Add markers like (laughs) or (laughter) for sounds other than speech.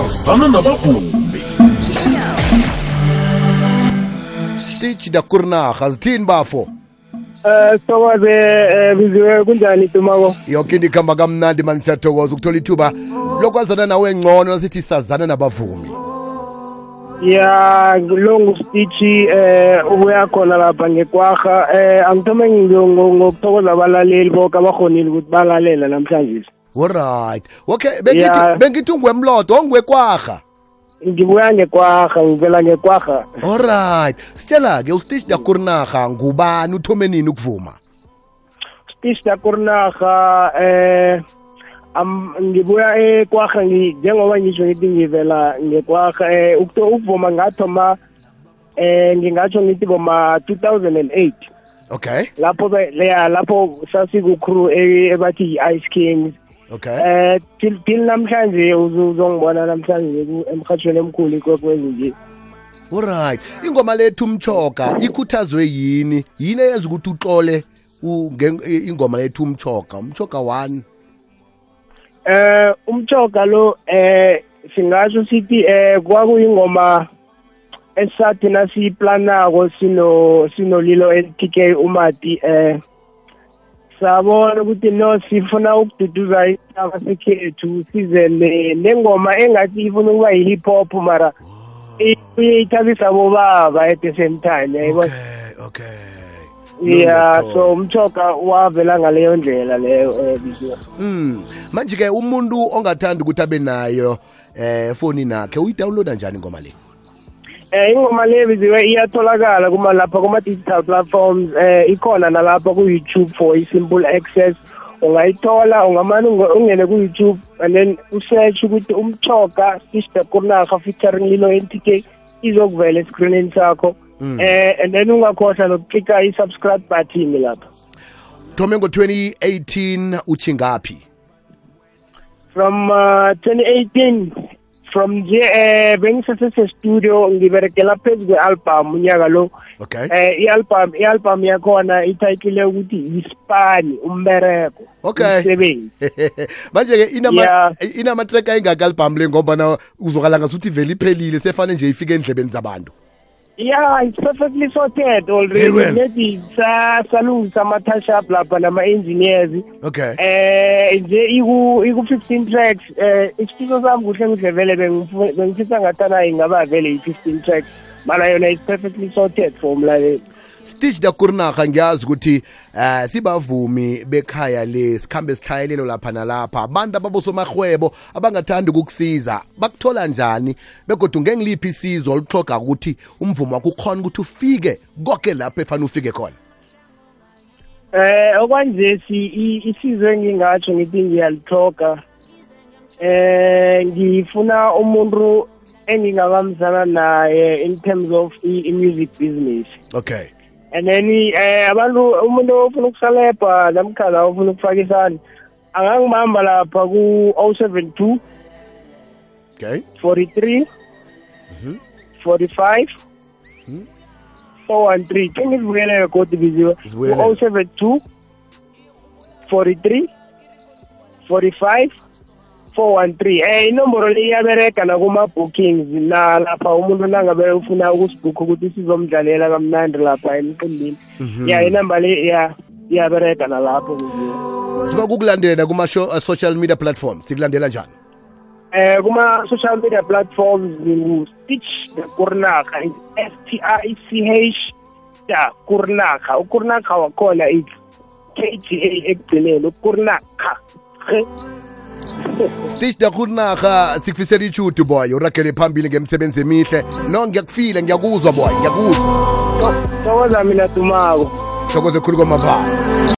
sanzana na mavumbi stichi zithini bafo eh, sithokoze eh, biziwe kunjani tumako yoke into ikuhamba kamnandi mani siyathokoza ukuthola ithuba lokwazana nawe ngcono nasithi sazana nabavumi ya lo ngustitshi eh, um ubuya khona lapha ngekwarha um angithome ngokuthokoza abalaleli boke abakhonile ukuthi balalela namhlanje alright okay bengithi yeah. bengithi ungwemlodo ongwekwarha ngibuya ngekwarha ngivela ngekwarha alright sitshela-ke ustitch dakurinarha ngubani uthome nini ukuvuma stitch dakurinarha eh am ngibuya ekwarha njengoba ngisho ngithi ngivela ngekwarha eh ukuvuma ngathoma eh ngingatsho ngithi boma 2008 okay lapho leya lapho sasikucrew ebathi yi-ice kings okay eh till till namhlanje uzongibona namhlanje emhathweni emkhulu ikwekwezi nje alright ingoma lethu umchoga ikhuthazwe yini yini eyenza ukuthi uxole ingoma lethu umchoga umchoga 1 eh umchoga lo eh singasho sithi eh kwakuyingoma esathi nasiyiplanako sino sinolilo STK umati eh sabona ukuthi no sifuna ukududuza isitaba sekhethu sizele nengoma engathi ifuna ukuba yi-hip hop mara ibuye ithabisa bobaba at the same time yayibona okay ya so umthoga wavela ngaleyo ndlela leyo um manje-ke umuntu ongathanda ukuthi abe nayo eh foni nakhe uyidownloada njani ngoma le Eh ingoma le biziwe iyatholakala kuma lapha kuma digital platforms eh ikhona nalapha ku YouTube for simple access ungayithola ungamani ungene ku YouTube and then usearch ukuthi umthoka sister Kurnaga featuring Lilo NTK izokuvela escreenini sakho mm. eh and then ungakhohlwa nokucika i-subscribe button lapha Thome ngo 2018 uthi ngapi From uh, 2018 from nje eh bengisesestudio ngiberekela phezu kwe-album unyaka lo okay eh i-album i-album yakhona ithayitile ukuthi ispani umbereko okay umsebenzi (laughs) manje-ke inamatrack eh, ayingaka-album le ngoba na uzokala ngasuthi vele iphelile sefane nje ifike endlebeni zabantu Yeah, it's perfectly sorted already. Maybe salungisa ama-touch up lapha nama-engineers. Okay. Eh nje iku iku 15 tracks. Eh isifiso sami kuhle kuhle vele bengifisa ngathana ingaba vele i-15 tracks. Mara yona it's perfectly sorted for umlaleli. Stitch Dakurna ngiyazi ukuthi eh sibavumi bekhaya lesikhambe sikhayelelo lapha nalapha abantu ababosomahwebo abangathandi ukukusiza bakuthola njani begodwa ngengiliphi isizo oluxhoga ukuthi umvumo wakho ukhona ukuthi ufike konke lapho efanele ufike khona Eh okwanje si isizwe engingatsho ngithi ngiyalithoka eh ngifuna umuntu engingakamzana naye in terms of i-music business okay and then eh abantu umuntu ofuna ukusalebha namkha la ofuna ukufaka isandla angangibamba lapha ku-072 okay 43 mm -hmm. 45 mm -hmm. 413 ke ngizibukele kodi biziwe ku-072 43 45 413 eh inomboro le iyabereka nakuma-bookings la lapha umuntu nangabe ufuna ukusibhukha ukuthi sizomdlalela kamnandi lapha emcimbini mhm. ya inamba le ya iyabereka nalapho siba kukulandela kuma-social uh, media platform sikulandela njani eh kuma-social media platforms ngu-stitch kurnaga s t i c h da kurnaga ukurnaga wakhona is k g a ekugcineni ukurnaga stitch dakhurinaha sikufisela ichudu boy uragele phambili ngemisebenzi emihle no ngiyakufile ngiyakuzwa boy ngiyakuzwa thokoza mina dumako thokoze khulu kwamabala